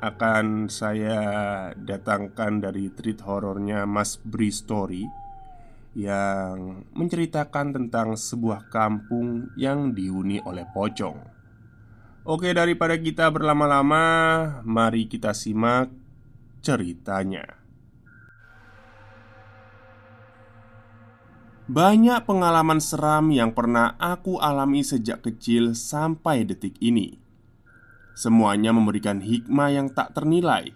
akan saya datangkan dari treat horornya Mas Bri Story yang menceritakan tentang sebuah kampung yang dihuni oleh pocong. Oke, daripada kita berlama-lama, mari kita simak ceritanya. Banyak pengalaman seram yang pernah aku alami sejak kecil sampai detik ini. Semuanya memberikan hikmah yang tak ternilai.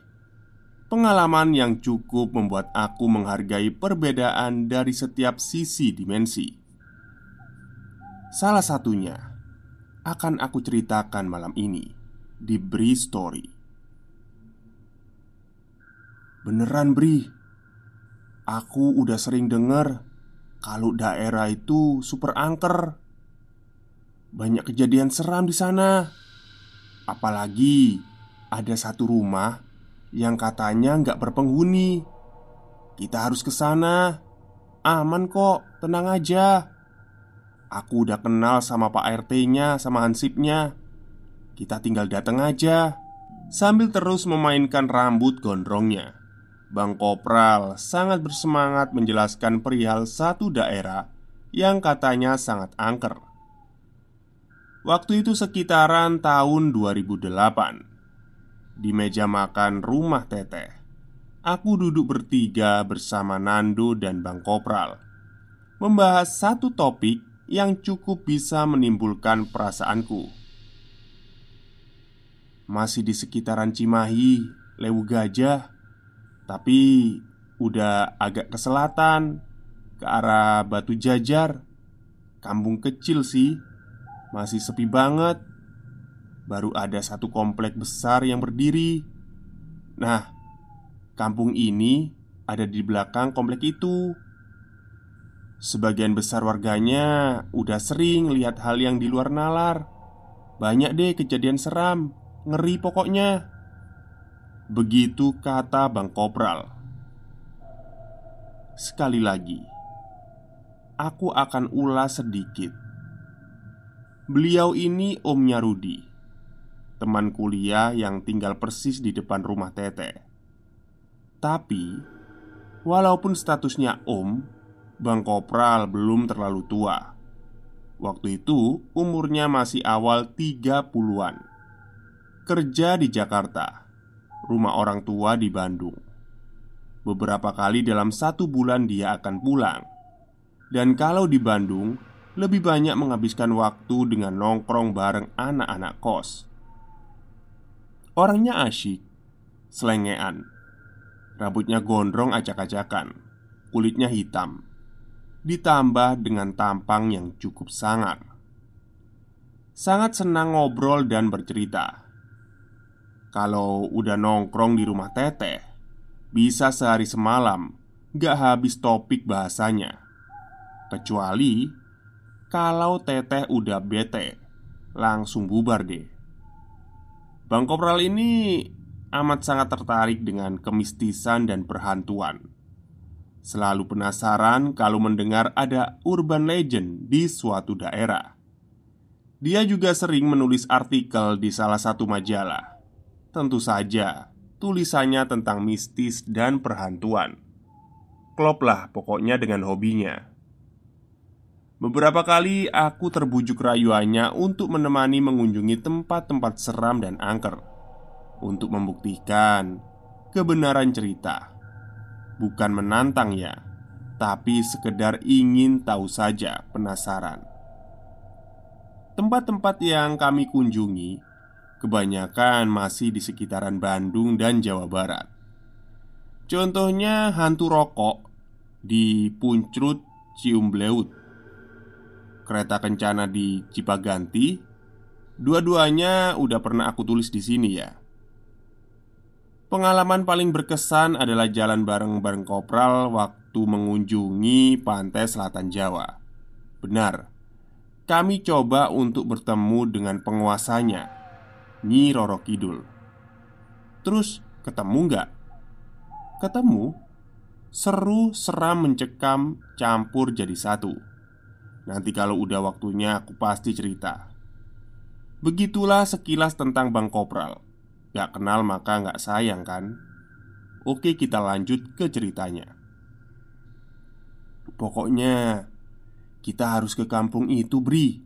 Pengalaman yang cukup membuat aku menghargai perbedaan dari setiap sisi dimensi. Salah satunya akan aku ceritakan malam ini di Bri Story. Beneran Bri, aku udah sering denger kalau daerah itu super angker. Banyak kejadian seram di sana. Apalagi ada satu rumah yang katanya nggak berpenghuni. Kita harus ke sana. Aman kok, tenang aja. Aku udah kenal sama Pak RT-nya, sama Hansipnya. Kita tinggal datang aja. Sambil terus memainkan rambut gondrongnya, Bang Kopral sangat bersemangat menjelaskan perihal satu daerah yang katanya sangat angker. Waktu itu sekitaran tahun 2008 Di meja makan rumah teteh Aku duduk bertiga bersama Nando dan Bang Kopral Membahas satu topik yang cukup bisa menimbulkan perasaanku. Masih di sekitaran Cimahi, Lewu Gajah Tapi udah agak ke selatan Ke arah Batu Jajar Kampung kecil sih masih sepi banget. Baru ada satu komplek besar yang berdiri. Nah, kampung ini ada di belakang komplek itu. Sebagian besar warganya udah sering lihat hal yang di luar nalar. Banyak deh kejadian seram, ngeri pokoknya. Begitu kata Bang Kopral. Sekali lagi, aku akan ulas sedikit Beliau ini omnya Rudi Teman kuliah yang tinggal persis di depan rumah Tete. Tapi Walaupun statusnya om Bang Kopral belum terlalu tua. Waktu itu umurnya masih awal 30-an Kerja di Jakarta Rumah orang tua di Bandung. Beberapa kali dalam satu bulan dia akan pulang. Dan kalau di Bandung lebih banyak menghabiskan waktu dengan nongkrong bareng anak-anak kos. Orangnya asyik, selengean, rambutnya gondrong acak-acakan, kulitnya hitam, ditambah dengan tampang yang cukup sangar. Sangat senang ngobrol dan bercerita. Kalau udah nongkrong di rumah teteh, bisa sehari semalam gak habis topik bahasanya Kecuali kalau teteh udah bete Langsung bubar deh. Bang Kopral ini amat sangat tertarik dengan kemistisan dan perhantuan. Selalu penasaran kalau mendengar ada urban legend di suatu daerah. Dia juga sering menulis artikel di salah satu majalah. Tentu saja tulisannya tentang mistis dan perhantuan. Klop lah pokoknya dengan hobinya Beberapa kali aku terbujuk rayuannya untuk menemani mengunjungi tempat-tempat seram dan angker. Untuk membuktikan kebenaran cerita. Bukan menantang ya Tapi sekedar ingin tahu saja penasaran. Tempat-tempat yang kami kunjungi Kebanyakan masih di sekitaran Bandung dan Jawa Barat. Contohnya hantu rokok di Puncrut Ciumbleut kereta kencana di Cipaganti. Dua-duanya udah pernah aku tulis di sini ya. Pengalaman paling berkesan adalah jalan bareng-bareng kopral waktu mengunjungi pantai selatan Jawa. Benar, kami coba untuk bertemu dengan penguasanya, Nyi Roro Kidul. Terus ketemu nggak? Ketemu, seru, seram, mencekam, campur jadi satu. Nanti kalau udah waktunya aku pasti cerita. Begitulah sekilas tentang Bang Kopral. Gak kenal maka gak sayang kan? Oke kita lanjut ke ceritanya. Pokoknya Kita harus ke kampung itu Bri.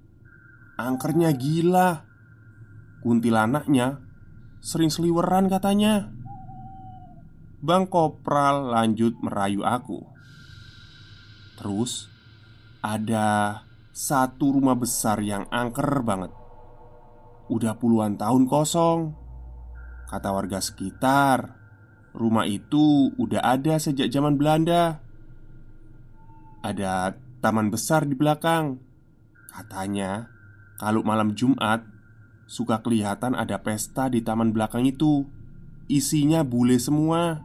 Angkernya gila. Kuntilanaknya Sering seliweran katanya. Bang Kopral lanjut merayu aku. Terus ada satu rumah besar yang angker banget. Udah puluhan tahun kosong. Kata warga sekitar, rumah itu udah ada sejak zaman Belanda. Ada taman besar di belakang. Katanya, kalau malam Jumat suka kelihatan ada pesta di taman belakang itu. Isinya bule semua,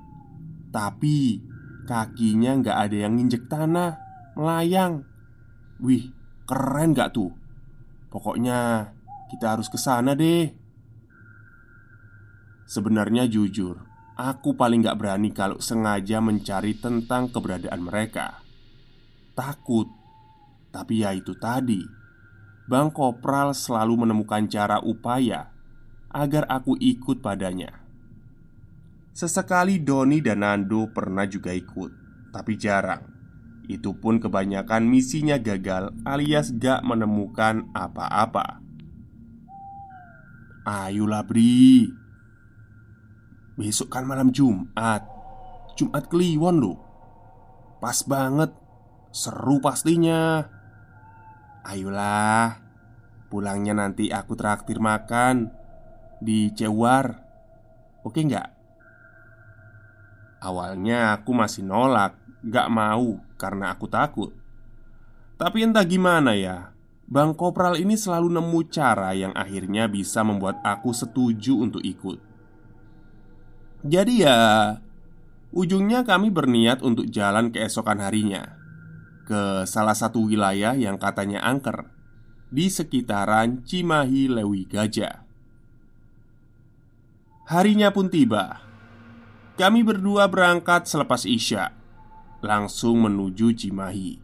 tapi kakinya nggak ada yang nginjek tanah, melayang. Wih, keren gak tuh? Pokoknya kita harus ke sana deh. Sebenarnya jujur, aku paling gak berani kalau sengaja mencari tentang keberadaan mereka. Takut, tapi ya itu tadi. Bang Kopral selalu menemukan cara upaya agar aku ikut padanya. Sesekali Doni dan Nando pernah juga ikut, tapi jarang. Itu pun kebanyakan misinya gagal alias gak menemukan apa-apa. Ayolah Bri. Besok kan malam Jumat. Jumat Kliwon loh. Pas banget. Seru pastinya. Ayolah Pulangnya nanti aku traktir makan Di Cewar. Oke nggak? Awalnya aku masih nolak Gak mau karena aku takut. Tapi entah gimana ya Bang Kopral ini selalu nemu cara yang akhirnya bisa membuat aku setuju untuk ikut. Jadi ya Ujungnya kami berniat untuk jalan keesokan harinya Ke salah satu wilayah yang katanya angker Di sekitaran Cimahi Lewi Gajah. Harinya pun tiba. Kami berdua berangkat selepas Isya langsung menuju Cimahi.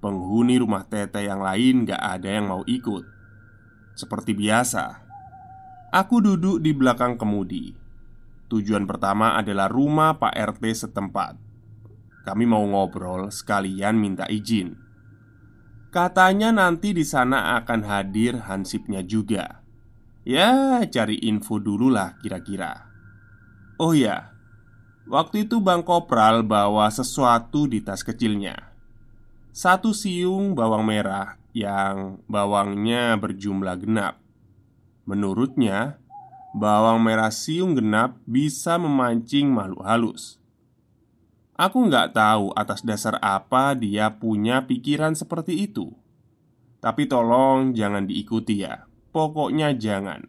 Penghuni rumah Tete yang lain gak ada yang mau ikut. Seperti biasa, aku duduk di belakang kemudi. Tujuan pertama adalah rumah Pak RT setempat. Kami mau ngobrol sekalian minta izin. Katanya nanti di sana akan hadir hansipnya juga. Ya, cari info dulu lah kira-kira. Oh ya, Waktu itu Bang Kopral bawa sesuatu di tas kecilnya. Satu siung bawang merah yang bawangnya berjumlah genap. Menurutnya, bawang merah siung genap bisa memancing makhluk halus. Aku nggak tahu atas dasar apa dia punya pikiran seperti itu. Tapi tolong jangan diikuti ya. Pokoknya jangan.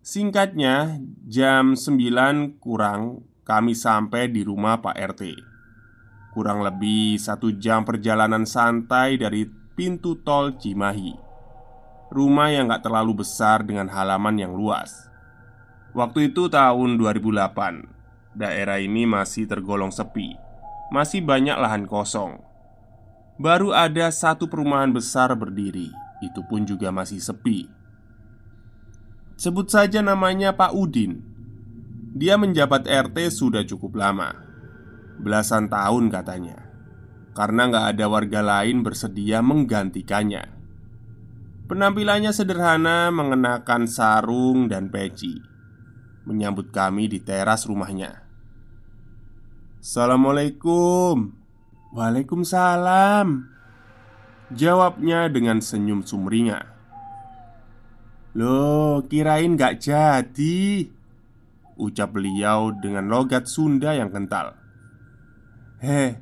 Singkatnya, jam 9 kurang kami sampai di rumah Pak RT. Kurang lebih satu jam perjalanan santai dari pintu tol Cimahi. Rumah yang gak terlalu besar dengan halaman yang luas. Waktu itu tahun 2008 Daerah ini masih tergolong sepi. Masih banyak lahan kosong. Baru ada satu perumahan besar berdiri. Itu pun juga masih sepi. Sebut saja namanya Pak Udin Dia menjabat RT sudah cukup lama. Belasan tahun katanya. Karena nggak ada warga lain bersedia menggantikannya. Penampilannya sederhana mengenakan sarung dan peci. Menyambut kami di teras rumahnya. Assalamualaikum. Waalaikumsalam. Jawabnya dengan senyum sumringah. Loh, kirain gak jadi Ucap beliau dengan logat Sunda yang kental. Heh,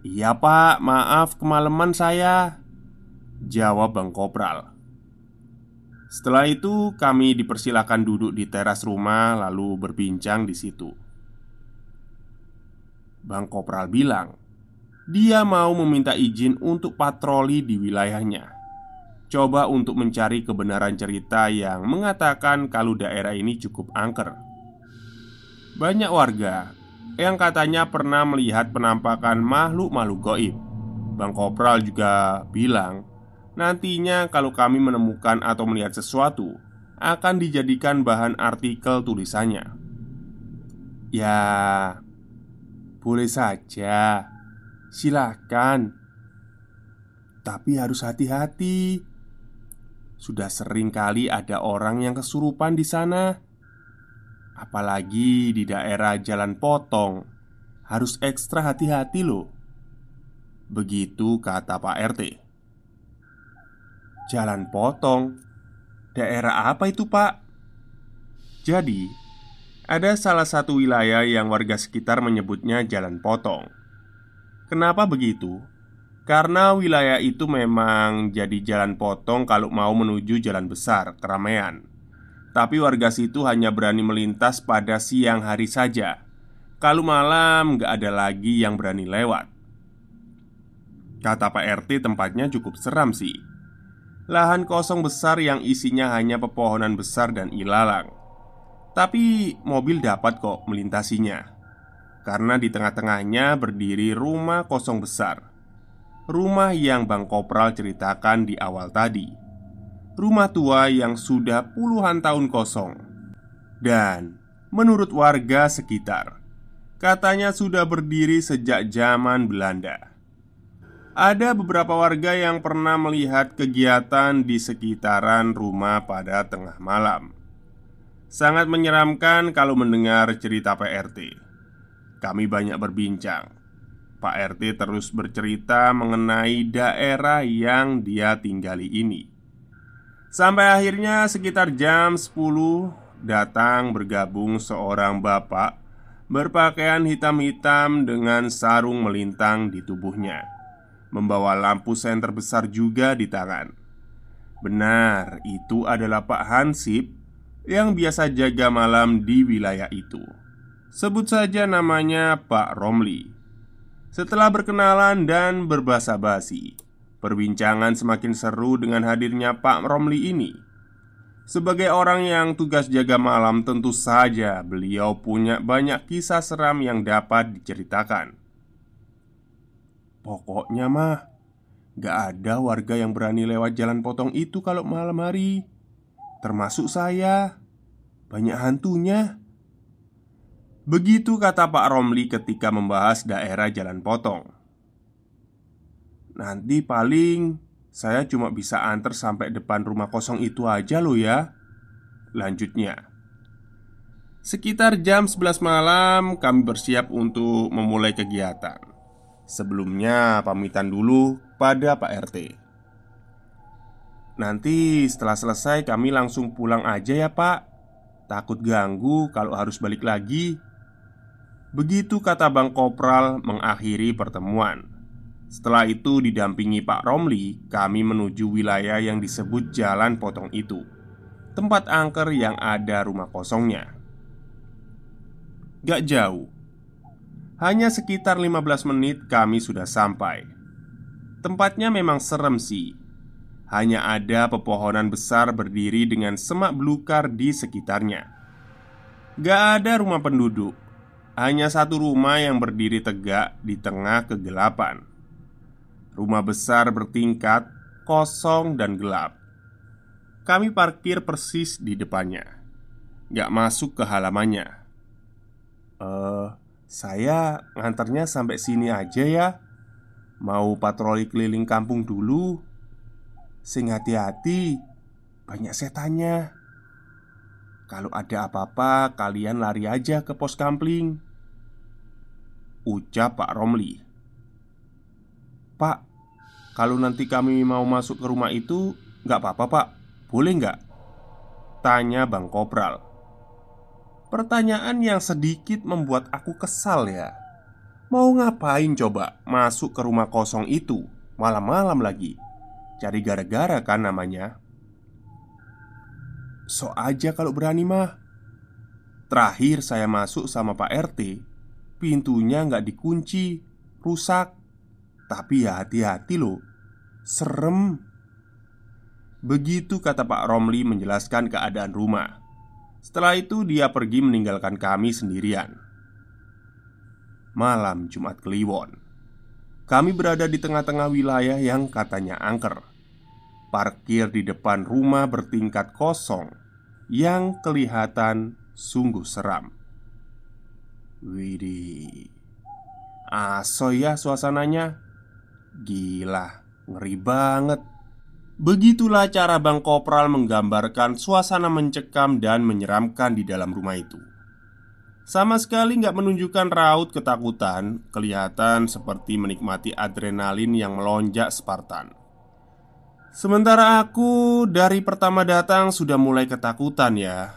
iya pak, maaf kemalaman saya Jawab Bang Kopral. Setelah itu kami dipersilakan duduk di teras rumah lalu berbincang di situ. Bang Kopral bilang Dia mau meminta izin untuk patroli di wilayahnya. Coba untuk mencari kebenaran cerita yang mengatakan kalau daerah ini cukup angker Banyak warga yang katanya pernah melihat penampakan makhluk-makhluk goib. Bang Kopral juga bilang, nantinya kalau kami menemukan atau melihat sesuatu, akan dijadikan bahan artikel tulisannya. Ya, boleh saja, silakan, tapi harus hati-hati. Sudah sering kali ada orang yang kesurupan di sana. Apalagi di daerah jalan potong. Harus ekstra hati-hati loh. Begitu kata Pak RT Jalan potong. Daerah apa itu pak? Jadi Ada salah satu wilayah yang warga sekitar menyebutnya jalan potong. Kenapa begitu? Karena wilayah itu memang jadi jalan potong kalau mau menuju jalan besar, keramaian tapi warga situ hanya berani melintas pada siang hari saja. Kalau malam gak ada lagi yang berani lewat. Kata Pak RT tempatnya cukup seram sih. Lahan kosong besar yang isinya hanya pepohonan besar dan ilalang. Tapi mobil dapat kok melintasinya. Karena di tengah-tengahnya berdiri rumah kosong besar. Rumah yang Bang Kopral ceritakan di awal tadi rumah tua yang sudah puluhan tahun kosong, dan menurut warga sekitar, katanya sudah berdiri sejak zaman Belanda. Ada beberapa warga yang pernah melihat kegiatan di sekitaran rumah pada tengah malam. Sangat menyeramkan kalau mendengar cerita PRT. Kami banyak berbincang. Pak RT terus bercerita mengenai daerah yang dia tinggali ini. Sampai akhirnya sekitar jam 10 Datang bergabung seorang bapak Berpakaian hitam-hitam dengan sarung melintang di tubuhnya. Membawa lampu senter besar juga di tangan. Benar, itu adalah Pak Hansip Yang biasa jaga malam di wilayah itu. Sebut saja namanya Pak Romli. Setelah berkenalan dan berbahasa basi Perbincangan semakin seru dengan hadirnya Pak Romli ini. Sebagai orang yang tugas jaga malam, tentu saja beliau punya banyak kisah seram yang dapat diceritakan. Pokoknya mah, gak ada warga yang berani lewat jalan potong itu kalau malam hari, termasuk saya. Banyak hantunya. Begitu kata Pak Romli ketika membahas daerah jalan potong. Nanti paling saya cuma bisa antar sampai depan rumah kosong itu aja loh ya. Lanjutnya. Sekitar jam 11 malam kami bersiap untuk memulai kegiatan. Sebelumnya pamitan dulu pada Pak RT Nanti setelah selesai kami langsung pulang aja ya pak. Takut ganggu kalau harus balik lagi. Begitu kata Bang Kopral mengakhiri pertemuan setelah itu didampingi Pak Romli Kami menuju wilayah yang disebut Jalan Potong itu Tempat angker yang ada rumah kosongnya. Gak jauh Hanya sekitar 15 menit kami sudah sampai. Tempatnya memang serem sih. Hanya ada pepohonan besar berdiri dengan semak belukar di sekitarnya. Gak ada rumah penduduk Hanya satu rumah yang berdiri tegak di tengah kegelapan Rumah besar bertingkat, kosong dan gelap. Kami parkir persis di depannya. Gak masuk ke halamannya. Eh, uh, saya nganternya sampai sini aja ya. Mau patroli keliling kampung dulu. Sing hati-hati Banyak setannya. Kalau ada apa-apa kalian lari aja ke pos kampling. Ucap Pak Romli Pak Kalau nanti kami mau masuk ke rumah itu Gak apa-apa pak. Boleh nggak? Tanya Bang Kopral. Pertanyaan yang sedikit membuat aku kesal ya. Mau ngapain coba masuk ke rumah kosong itu? Malam-malam lagi? Cari gara-gara kan namanya? So aja kalau berani mah. Terakhir saya masuk sama Pak RT Pintunya nggak dikunci Rusak Tapi ya hati-hati loh Serem Begitu kata Pak Romli menjelaskan keadaan rumah Setelah itu dia pergi meninggalkan kami sendirian malam Jumat Kliwon. Kami berada di tengah-tengah wilayah yang katanya angker. Parkir di depan rumah bertingkat kosong yang kelihatan sungguh seram. Widih, aso ya suasananya. Gila, ngeri banget. Begitulah cara Bang Kopral menggambarkan suasana mencekam dan menyeramkan di dalam rumah itu. Sama sekali nggak menunjukkan raut ketakutan Kelihatan seperti menikmati adrenalin yang melonjak Spartan Sementara aku dari pertama datang sudah mulai ketakutan ya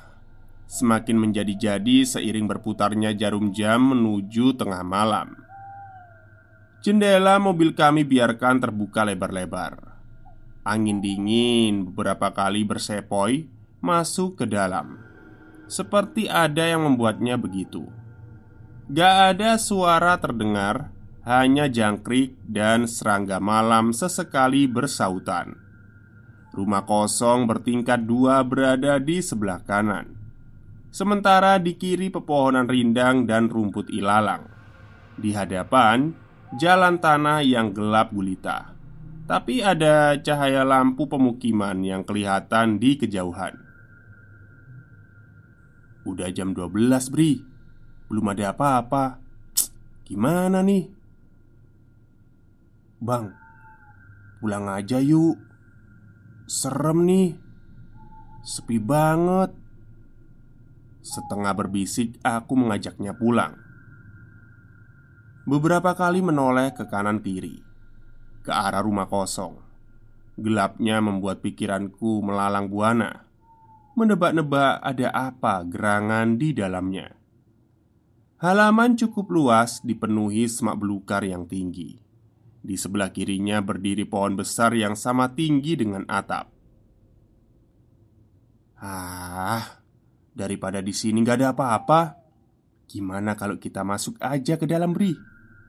Semakin menjadi-jadi seiring berputarnya jarum jam menuju tengah malam Jendela mobil kami biarkan terbuka lebar-lebar Angin dingin beberapa kali bersepoi masuk ke dalam seperti ada yang membuatnya begitu. Gak ada suara terdengar, hanya jangkrik dan serangga malam sesekali bersautan. Rumah kosong bertingkat dua berada di sebelah kanan, sementara di kiri pepohonan rindang dan rumput ilalang. Di hadapan, jalan tanah yang gelap gulita, tapi ada cahaya lampu pemukiman yang kelihatan di kejauhan. Udah jam 12 Bri. Belum ada apa-apa. Gimana nih? Bang Pulang aja yuk. Serem nih. Sepi banget. Setengah berbisik aku mengajaknya pulang Beberapa kali menoleh ke kanan kiri Ke arah rumah kosong Gelapnya membuat pikiranku melalang buana menebak-nebak ada apa gerangan di dalamnya. Halaman cukup luas dipenuhi semak belukar yang tinggi. Di sebelah kirinya berdiri pohon besar yang sama tinggi dengan atap. Ah, daripada di sini gak ada apa-apa. Gimana kalau kita masuk aja ke dalam beri?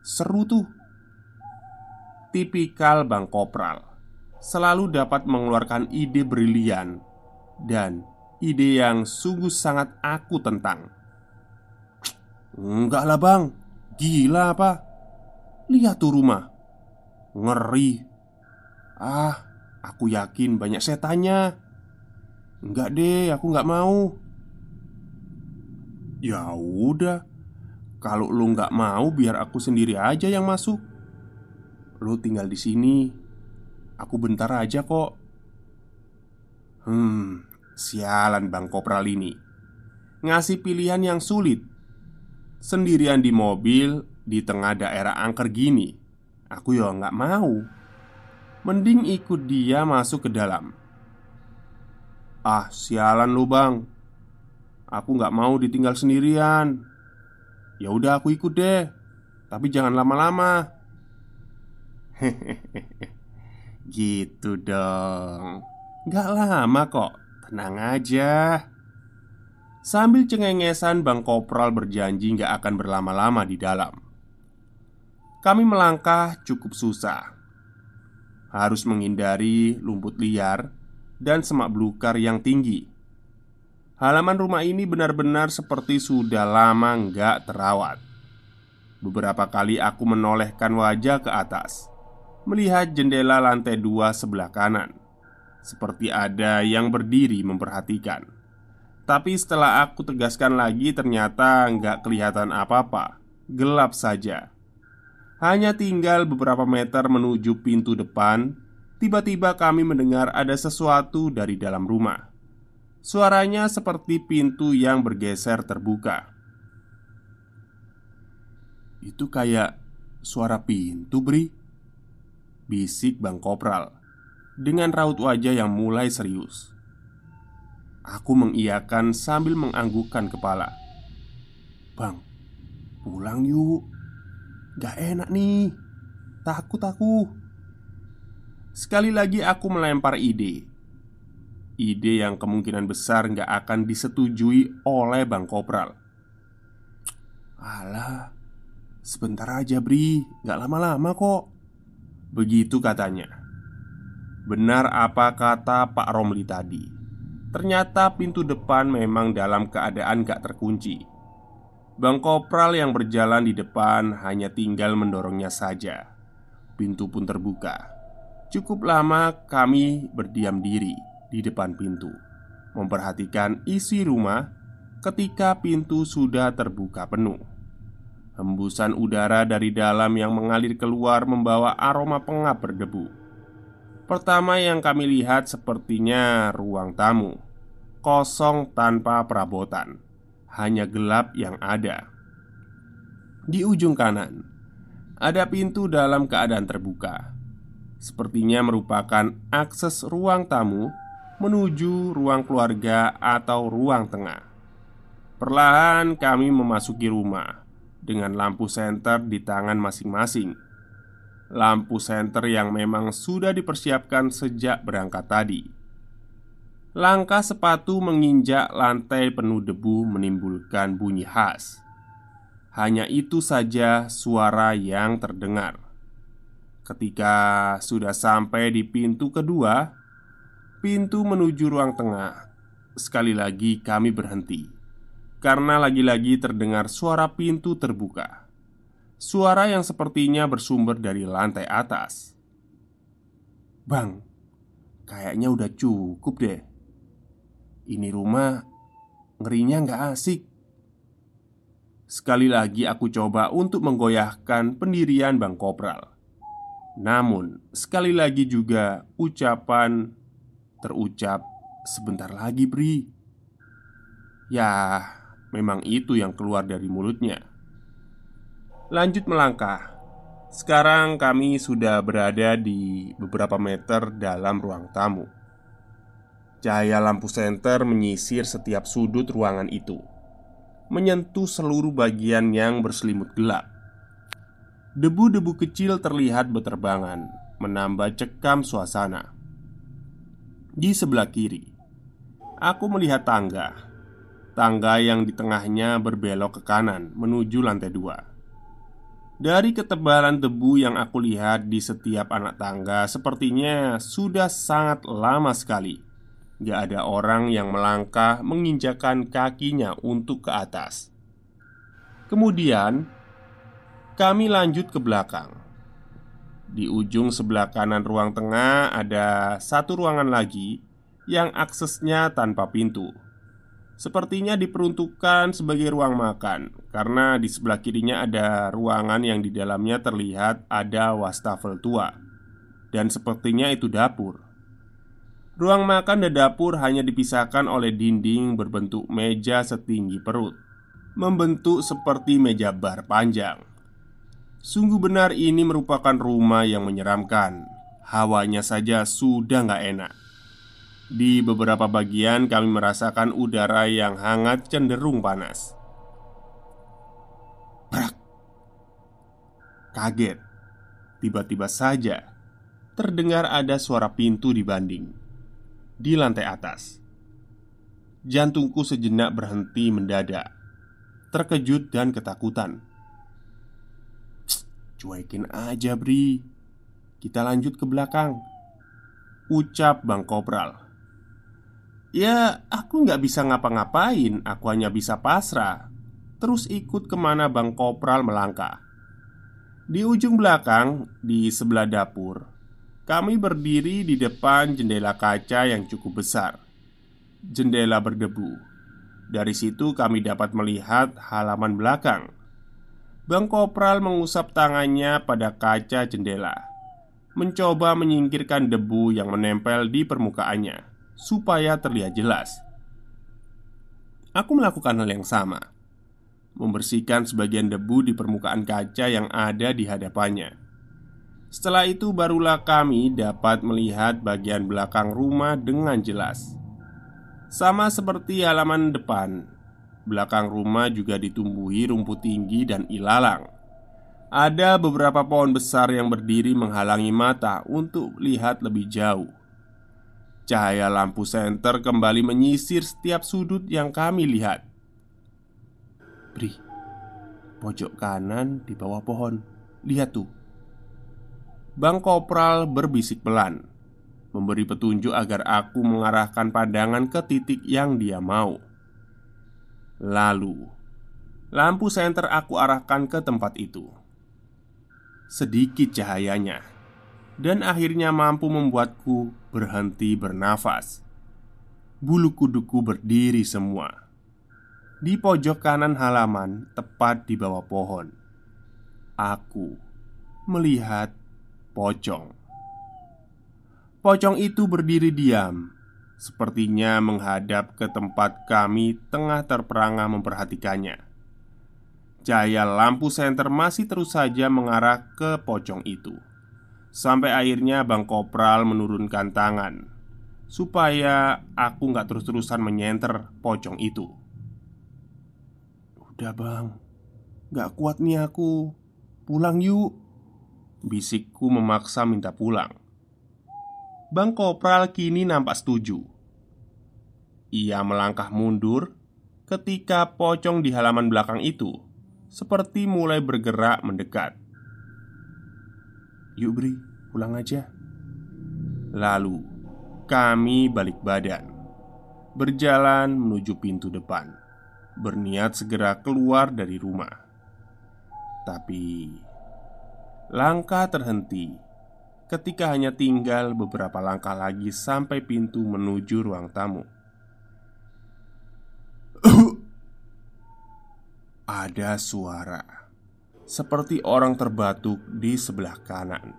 Seru tuh. Tipikal Bang Kopral selalu dapat mengeluarkan ide brilian dan ide yang sungguh sangat aku tentang. Enggak lah bang, gila apa? Lihat tuh rumah, ngeri. Ah, aku yakin banyak setannya. Enggak deh, aku nggak mau. Ya udah, kalau lu nggak mau, biar aku sendiri aja yang masuk. Lu tinggal di sini. Aku bentar aja kok. Hmm, Sialan Bang Kopral ini. Ngasih pilihan yang sulit. Sendirian di mobil Di tengah daerah angker gini. Aku ya nggak mau. Mending ikut dia masuk ke dalam. Ah sialan lu bang. Aku nggak mau ditinggal sendirian Ya udah aku ikut deh. Tapi jangan lama-lama. Hehehe Gitu dong. Gak lama kok. Tenang aja. Sambil cengengesan Bang Kopral berjanji nggak akan berlama-lama di dalam. Kami melangkah cukup susah. Harus menghindari lumput liar dan semak belukar yang tinggi. Halaman rumah ini benar-benar seperti sudah lama nggak terawat. Beberapa kali aku menolehkan wajah ke atas, melihat jendela lantai dua sebelah kanan, seperti ada yang berdiri memperhatikan. Tapi setelah aku tegaskan lagi, ternyata nggak kelihatan apa-apa, gelap saja. Hanya tinggal beberapa meter menuju pintu depan Tiba-tiba kami mendengar ada sesuatu dari dalam rumah Suaranya seperti pintu yang bergeser terbuka. Itu kayak suara pintu, Bri. Bisik Bang Kopral Dengan raut wajah yang mulai serius. Aku mengiyakan sambil menganggukkan kepala. Bang, pulang yuk. Gak enak nih. Takut aku. Sekali lagi aku melempar ide Ide yang kemungkinan besar gak akan disetujui oleh Bang Kopral. Alah Sebentar aja Bri. Gak lama-lama kok. Begitu katanya. Benar apa kata Pak Romli tadi? Ternyata pintu depan memang dalam keadaan gak terkunci. Bang Kopral yang berjalan di depan hanya tinggal mendorongnya saja. Pintu pun terbuka. Cukup lama kami berdiam diri di depan pintu, memperhatikan isi rumah ketika pintu sudah terbuka penuh. Hembusan udara dari dalam yang mengalir keluar membawa aroma pengap berdebu. Pertama yang kami lihat sepertinya ruang tamu, kosong tanpa perabotan hanya gelap yang ada. Di ujung kanan ada pintu dalam keadaan terbuka, sepertinya merupakan akses ruang tamu menuju ruang keluarga atau ruang tengah. Perlahan kami memasuki rumah dengan lampu senter di tangan masing-masing. Lampu senter yang memang sudah dipersiapkan sejak berangkat tadi. Langkah sepatu menginjak lantai penuh debu menimbulkan bunyi khas. Hanya itu saja suara yang terdengar. Ketika sudah sampai di pintu kedua, pintu menuju ruang tengah, sekali lagi kami berhenti karena lagi-lagi terdengar suara pintu terbuka. Suara yang sepertinya bersumber dari lantai atas. "Bang, kayaknya udah cukup deh." Ini rumah ngerinya nggak asik Sekali lagi aku coba untuk menggoyahkan pendirian Bang Kopral Namun sekali lagi juga ucapan terucap sebentar lagi Bri Ya memang itu yang keluar dari mulutnya Lanjut melangkah Sekarang kami sudah berada di beberapa meter dalam ruang tamu Cahaya lampu senter menyisir setiap sudut ruangan itu, menyentuh seluruh bagian yang berselimut gelap. Debu-debu kecil terlihat berterbangan, menambah cekam suasana. Di sebelah kiri, aku melihat tangga. Tangga yang di tengahnya berbelok ke kanan menuju lantai dua. Dari ketebalan debu yang aku lihat di setiap anak tangga, sepertinya sudah sangat lama sekali Gak ada orang yang melangkah menginjakan kakinya untuk ke atas Kemudian Kami lanjut ke belakang Di ujung sebelah kanan ruang tengah ada satu ruangan lagi Yang aksesnya tanpa pintu. Sepertinya diperuntukkan sebagai ruang makan Karena di sebelah kirinya ada ruangan yang di dalamnya terlihat ada wastafel tua. Dan sepertinya itu dapur. Ruang makan dan dapur hanya dipisahkan oleh dinding berbentuk meja setinggi perut Membentuk seperti meja bar panjang Sungguh benar ini merupakan rumah yang menyeramkan. Hawanya saja sudah nggak enak. Di beberapa bagian kami merasakan udara yang hangat cenderung panas. Brak Kaget. Tiba-tiba saja Terdengar ada suara pintu di banding di lantai atas. Jantungku sejenak berhenti mendadak, terkejut dan ketakutan. Cuekin aja Bri. Kita lanjut ke belakang. Ucap Bang Kopral. Ya aku nggak bisa ngapa-ngapain. Aku hanya bisa pasrah. Terus ikut ke mana Bang Kopral melangkah? Di ujung belakang Di sebelah dapur Kami berdiri di depan jendela kaca yang cukup besar. Jendela berdebu. Dari situ kami dapat melihat halaman belakang Bang Kopral mengusap tangannya pada kaca jendela Mencoba menyingkirkan debu yang menempel di permukaannya Supaya terlihat jelas. Aku melakukan hal yang sama Membersihkan sebagian debu di permukaan kaca yang ada di hadapannya. Setelah itu barulah kami dapat melihat bagian belakang rumah dengan jelas Sama seperti halaman depan Belakang rumah juga ditumbuhi rumput tinggi dan ilalang. Ada beberapa pohon besar yang berdiri menghalangi mata untuk lihat lebih jauh. Cahaya lampu senter kembali menyisir setiap sudut yang kami lihat. Bri, pojok kanan di bawah pohon. Lihat tuh. Bang Kopral berbisik pelan, memberi petunjuk agar aku mengarahkan pandangan ke titik yang dia mau. Lalu, lampu senter aku arahkan ke tempat itu. Sedikit cahayanya, dan akhirnya mampu membuatku berhenti bernafas. Bulu kuduku berdiri semua di pojok kanan halaman, tepat di bawah pohon. Aku melihat pocong. Pocong itu berdiri diam Sepertinya menghadap ke tempat kami tengah terperangah memperhatikannya. Cahaya lampu senter masih terus saja mengarah ke pocong itu. Sampai akhirnya Bang Kopral menurunkan tangan Supaya aku nggak terus-terusan menyenter pocong itu. Udah bang. Gak kuat nih aku. Pulang yuk. Bisikku memaksa minta pulang Bang Kopral kini nampak setuju. Ia melangkah mundur ketika pocong di halaman belakang itu seperti mulai bergerak mendekat. "Yuk, Bri, pulang aja." Lalu kami balik badan, berjalan menuju pintu depan, berniat segera keluar dari rumah. Tapi langkah terhenti ketika hanya tinggal beberapa langkah lagi sampai pintu menuju ruang tamu. Ada suara seperti orang terbatuk di sebelah kanan,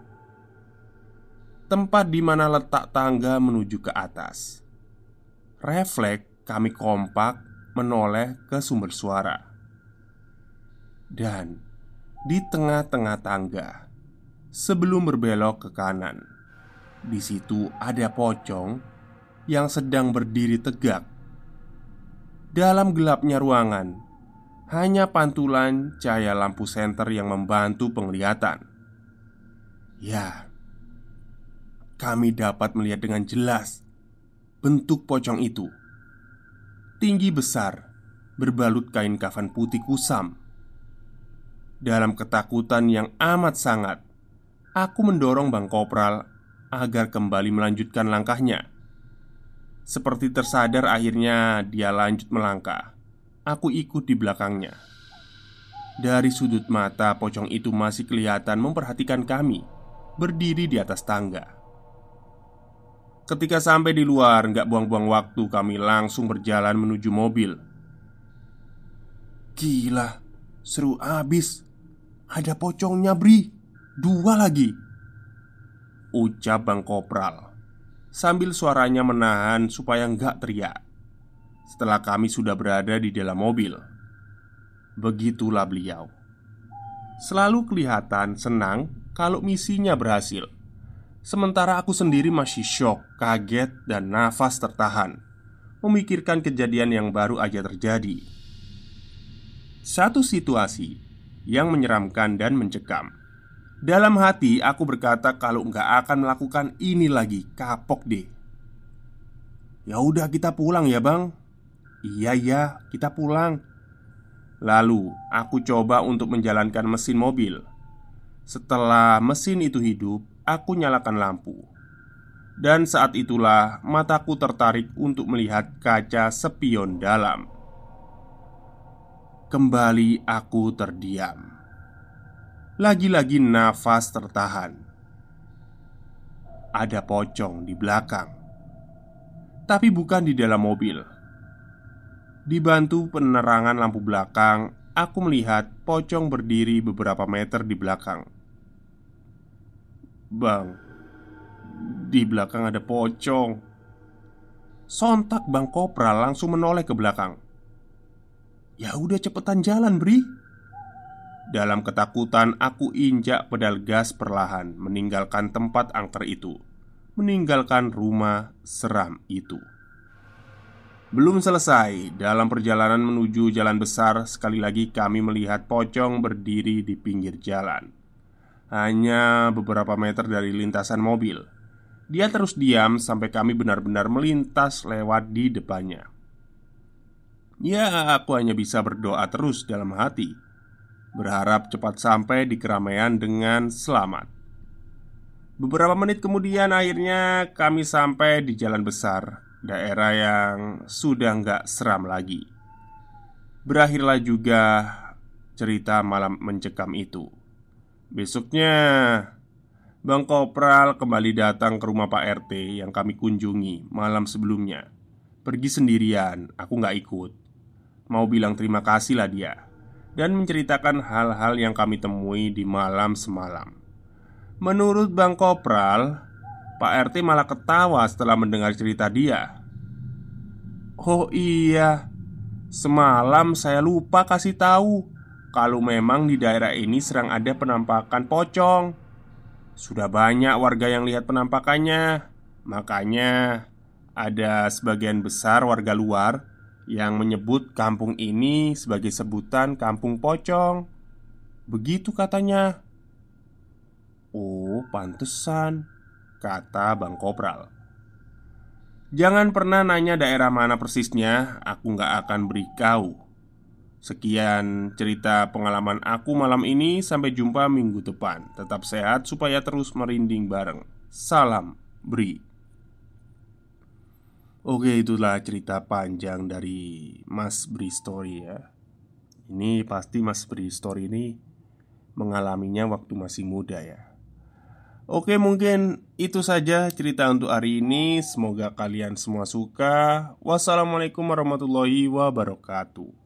tempat di mana letak tangga menuju ke atas. Refleks kami kompak menoleh ke sumber suara, dan di tengah-tengah tangga sebelum berbelok ke kanan. Di situ ada pocong yang sedang berdiri tegak. Dalam gelapnya ruangan, hanya pantulan cahaya lampu senter yang membantu penglihatan. Ya, kami dapat melihat dengan jelas bentuk pocong itu. Tinggi besar, berbalut kain kafan putih kusam. Dalam ketakutan yang amat sangat, Aku mendorong Bang Kopral agar kembali melanjutkan langkahnya. Seperti tersadar, akhirnya dia lanjut melangkah. Aku ikut di belakangnya. Dari sudut mata, pocong itu masih kelihatan memperhatikan kami berdiri di atas tangga. Ketika sampai di luar, nggak buang-buang waktu, kami langsung berjalan menuju mobil. Gila, seru abis. Ada pocongnya, Bri. Dua lagi. Ucap Bang Kopral Sambil suaranya menahan supaya nggak teriak. Setelah kami sudah berada di dalam mobil. Begitulah beliau. Selalu kelihatan senang kalau misinya berhasil. Sementara aku sendiri masih shock, kaget, dan nafas tertahan. Memikirkan kejadian yang baru aja terjadi. Satu situasi yang menyeramkan dan mencekam dalam hati aku berkata kalau nggak akan melakukan ini lagi Kapok deh Ya udah kita pulang ya bang Iya ya kita pulang Lalu aku coba untuk menjalankan mesin mobil Setelah mesin itu hidup, aku nyalakan lampu. Dan saat itulah mataku tertarik untuk melihat kaca spion dalam. Kembali aku terdiam. Lagi-lagi nafas tertahan. Ada pocong di belakang, tapi bukan di dalam mobil. Dibantu penerangan lampu belakang, aku melihat pocong berdiri beberapa meter di belakang. Bang, di belakang ada pocong. Sontak Bang Kopral langsung menoleh ke belakang. Ya udah cepetan jalan, Bri. Dalam ketakutan aku injak pedal gas perlahan meninggalkan tempat angker itu. Meninggalkan rumah seram itu. Belum selesai, dalam perjalanan menuju jalan besar, sekali lagi kami melihat pocong berdiri di pinggir jalan. Hanya beberapa meter dari lintasan mobil. Dia terus diam sampai kami benar-benar melintas lewat di depannya. Ya, aku hanya bisa berdoa terus dalam hati, berharap cepat sampai di keramaian dengan selamat. Beberapa menit kemudian, akhirnya kami sampai di jalan besar, daerah yang sudah nggak seram lagi. Berakhirlah juga cerita malam mencekam itu. Besoknya, Bang Kopral kembali datang ke rumah Pak RT yang kami kunjungi malam sebelumnya Pergi sendirian, aku nggak ikut Mau bilang terima kasih lah dia Dan menceritakan hal-hal yang kami temui di malam semalam. Menurut Bang Kopral Pak RT malah ketawa setelah mendengar cerita dia. Oh iya Semalam saya lupa kasih tahu Kalau memang di daerah ini serang ada penampakan pocong. Sudah banyak warga yang lihat penampakannya. Makanya ada sebagian besar warga luar yang menyebut kampung ini sebagai sebutan kampung pocong Begitu katanya Oh, pantesan Kata Bang Kopral Jangan pernah nanya daerah mana persisnya Aku nggak akan beritahu Sekian cerita pengalaman aku malam ini. Sampai jumpa minggu depan. Tetap sehat supaya terus merinding bareng. Salam Bri. Oke, itulah cerita panjang dari Mas Bri Story ya. Ini pasti Mas Bri Story ini mengalaminya waktu masih muda ya. Oke, mungkin itu saja cerita untuk hari ini. Semoga kalian semua suka. Wassalamualaikum warahmatullahi wabarakatuh.